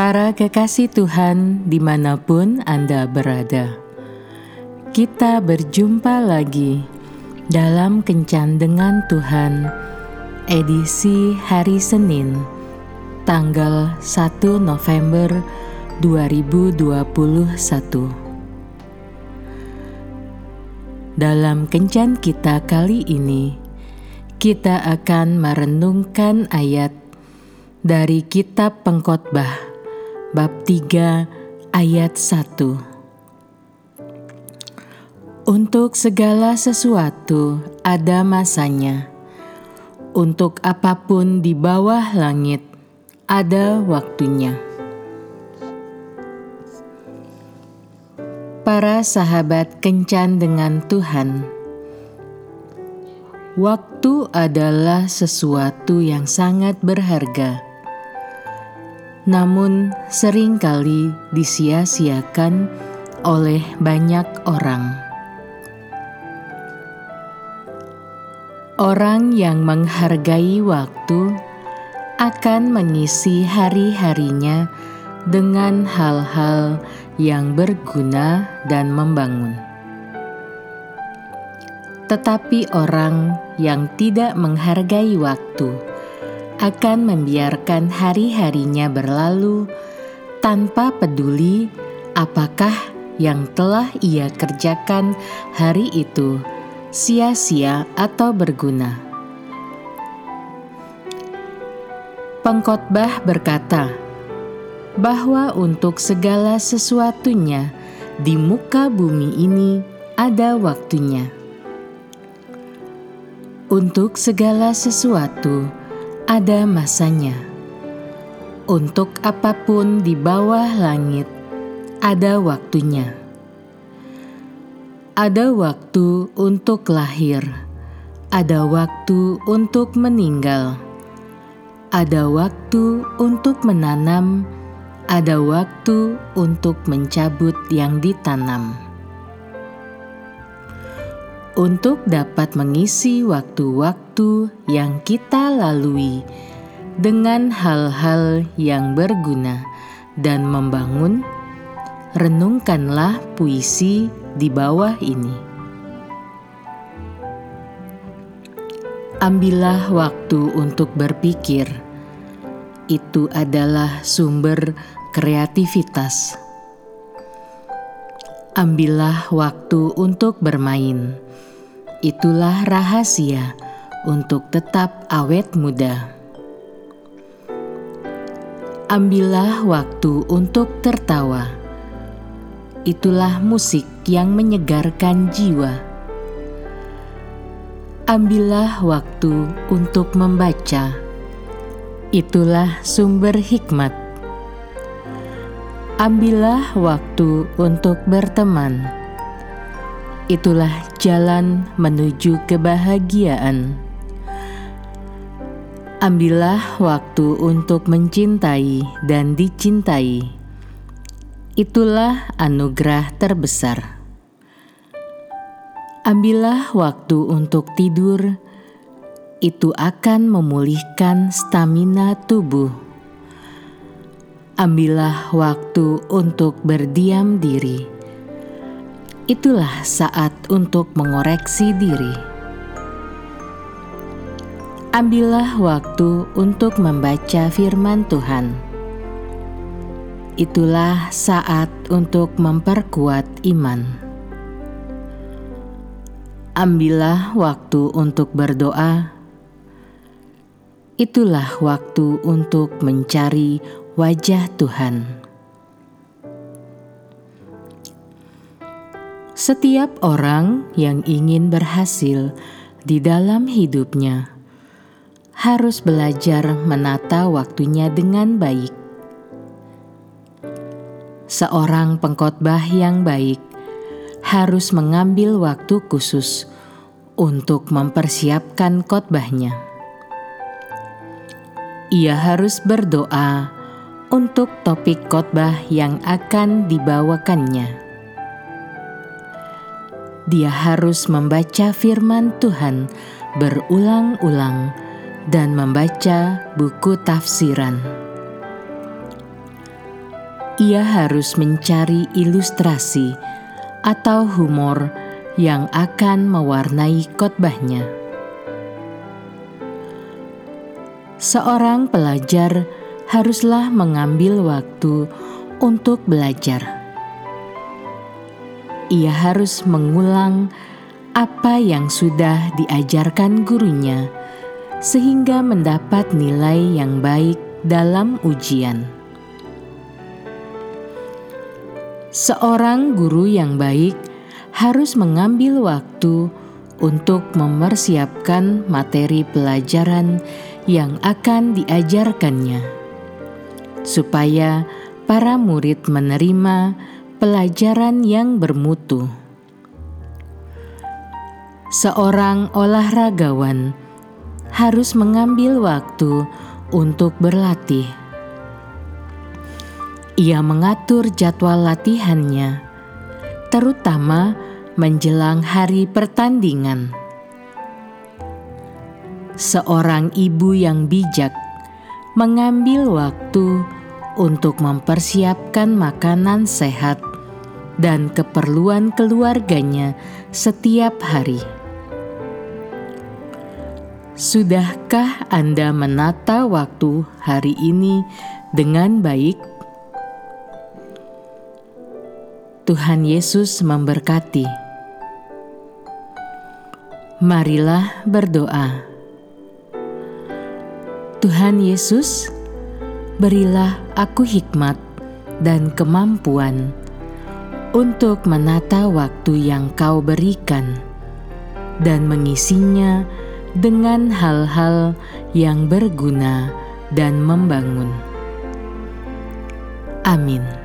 Para kekasih Tuhan, di mana pun Anda berada, kita berjumpa lagi dalam Kencan dengan Tuhan, edisi hari Senin, tanggal 1 November 2021. Dalam Kencan kita kali ini, kita akan merenungkan ayat dari Kitab Pengkhotbah bab 3 ayat 1. Untuk segala sesuatu ada masanya. Untuk apa pun di bawah langit ada waktunya. Para sahabat kencan dengan Tuhan. Waktu adalah sesuatu yang sangat berharga namun sering kali disia-siakan oleh banyak orang. Orang yang menghargai waktu akan mengisi hari-harinya dengan hal-hal yang berguna dan membangun. Tetapi orang yang tidak menghargai waktu, akan membiarkan hari-harinya berlalu tanpa peduli apakah yang telah ia kerjakan hari itu sia-sia atau berguna. Pengkhotbah berkata bahwa untuk segala sesuatunya di muka bumi ini ada waktunya. Untuk segala sesuatu, ada masanya. Untuk apa pun di bawah langit, ada waktunya. Ada waktu untuk lahir, ada waktu untuk meninggal, ada waktu untuk menanam, ada waktu untuk mencabut yang ditanam untuk dapat mengisi waktu-waktu yang kita lalui dengan hal-hal yang berguna dan membangun, renungkanlah puisi di bawah ini. Ambillah waktu untuk berpikir, itu adalah sumber kreativitas. Ambillah waktu untuk bermain Itulah rahasia untuk tetap awet muda. Ambillah waktu untuk tertawa. Itulah musik yang menyegarkan jiwa. Ambillah waktu untuk membaca. Itulah sumber hikmat. Ambillah waktu untuk berteman itulah jalan menuju kebahagiaan. Ambillah waktu untuk mencintai dan dicintai. Itulah anugerah terbesar. Ambillah waktu untuk tidur, itu akan memulihkan stamina tubuh. Ambillah waktu untuk berdiam diri itulah saat untuk mengoreksi diri. Ambillah waktu untuk membaca firman Tuhan. Itulah saat untuk memperkuat iman. Ambillah waktu untuk berdoa. Itulah waktu untuk mencari wajah Tuhan. Setiap orang yang ingin berhasil di dalam hidupnya harus belajar menata waktunya dengan baik. Seorang pengkhotbah yang baik harus mengambil waktu khusus untuk mempersiapkan khotbahnya. Ia harus berdoa untuk topik khotbah yang akan dibawakannya dia harus membaca firman Tuhan berulang-ulang dan membaca buku tafsiran. ia harus mencari ilustrasi atau humor yang akan mewarnai khotbahnya. Seorang pelajar haruslah mengambil waktu untuk belajar. Ia harus mengulang apa yang sudah diajarkan gurunya, sehingga mendapat nilai yang baik dalam ujian. Seorang guru yang baik harus mengambil waktu untuk mempersiapkan materi pelajaran yang akan diajarkannya, supaya para murid menerima pelajaran yang bermutu. Seorang olahragawan harus mengambil waktu untuk berlatih. Ia mengatur jadwal latihannya, terutama menjelang hari pertandingan. Seorang ibu yang bijak mengambil waktu untuk mempersiapkan makanan sehat dan keperluan keluarganya setiap hari. Sudahkah Anda menata waktu hari ini dengan baik? Tuhan Yesus memberkati. Marilah berdoa. Tuhan Yesus, berilah aku hikmat dan kemampuan untuk menata waktu yang Kau berikan dan mengisinya dengan hal-hal yang berguna dan membangun. Amin.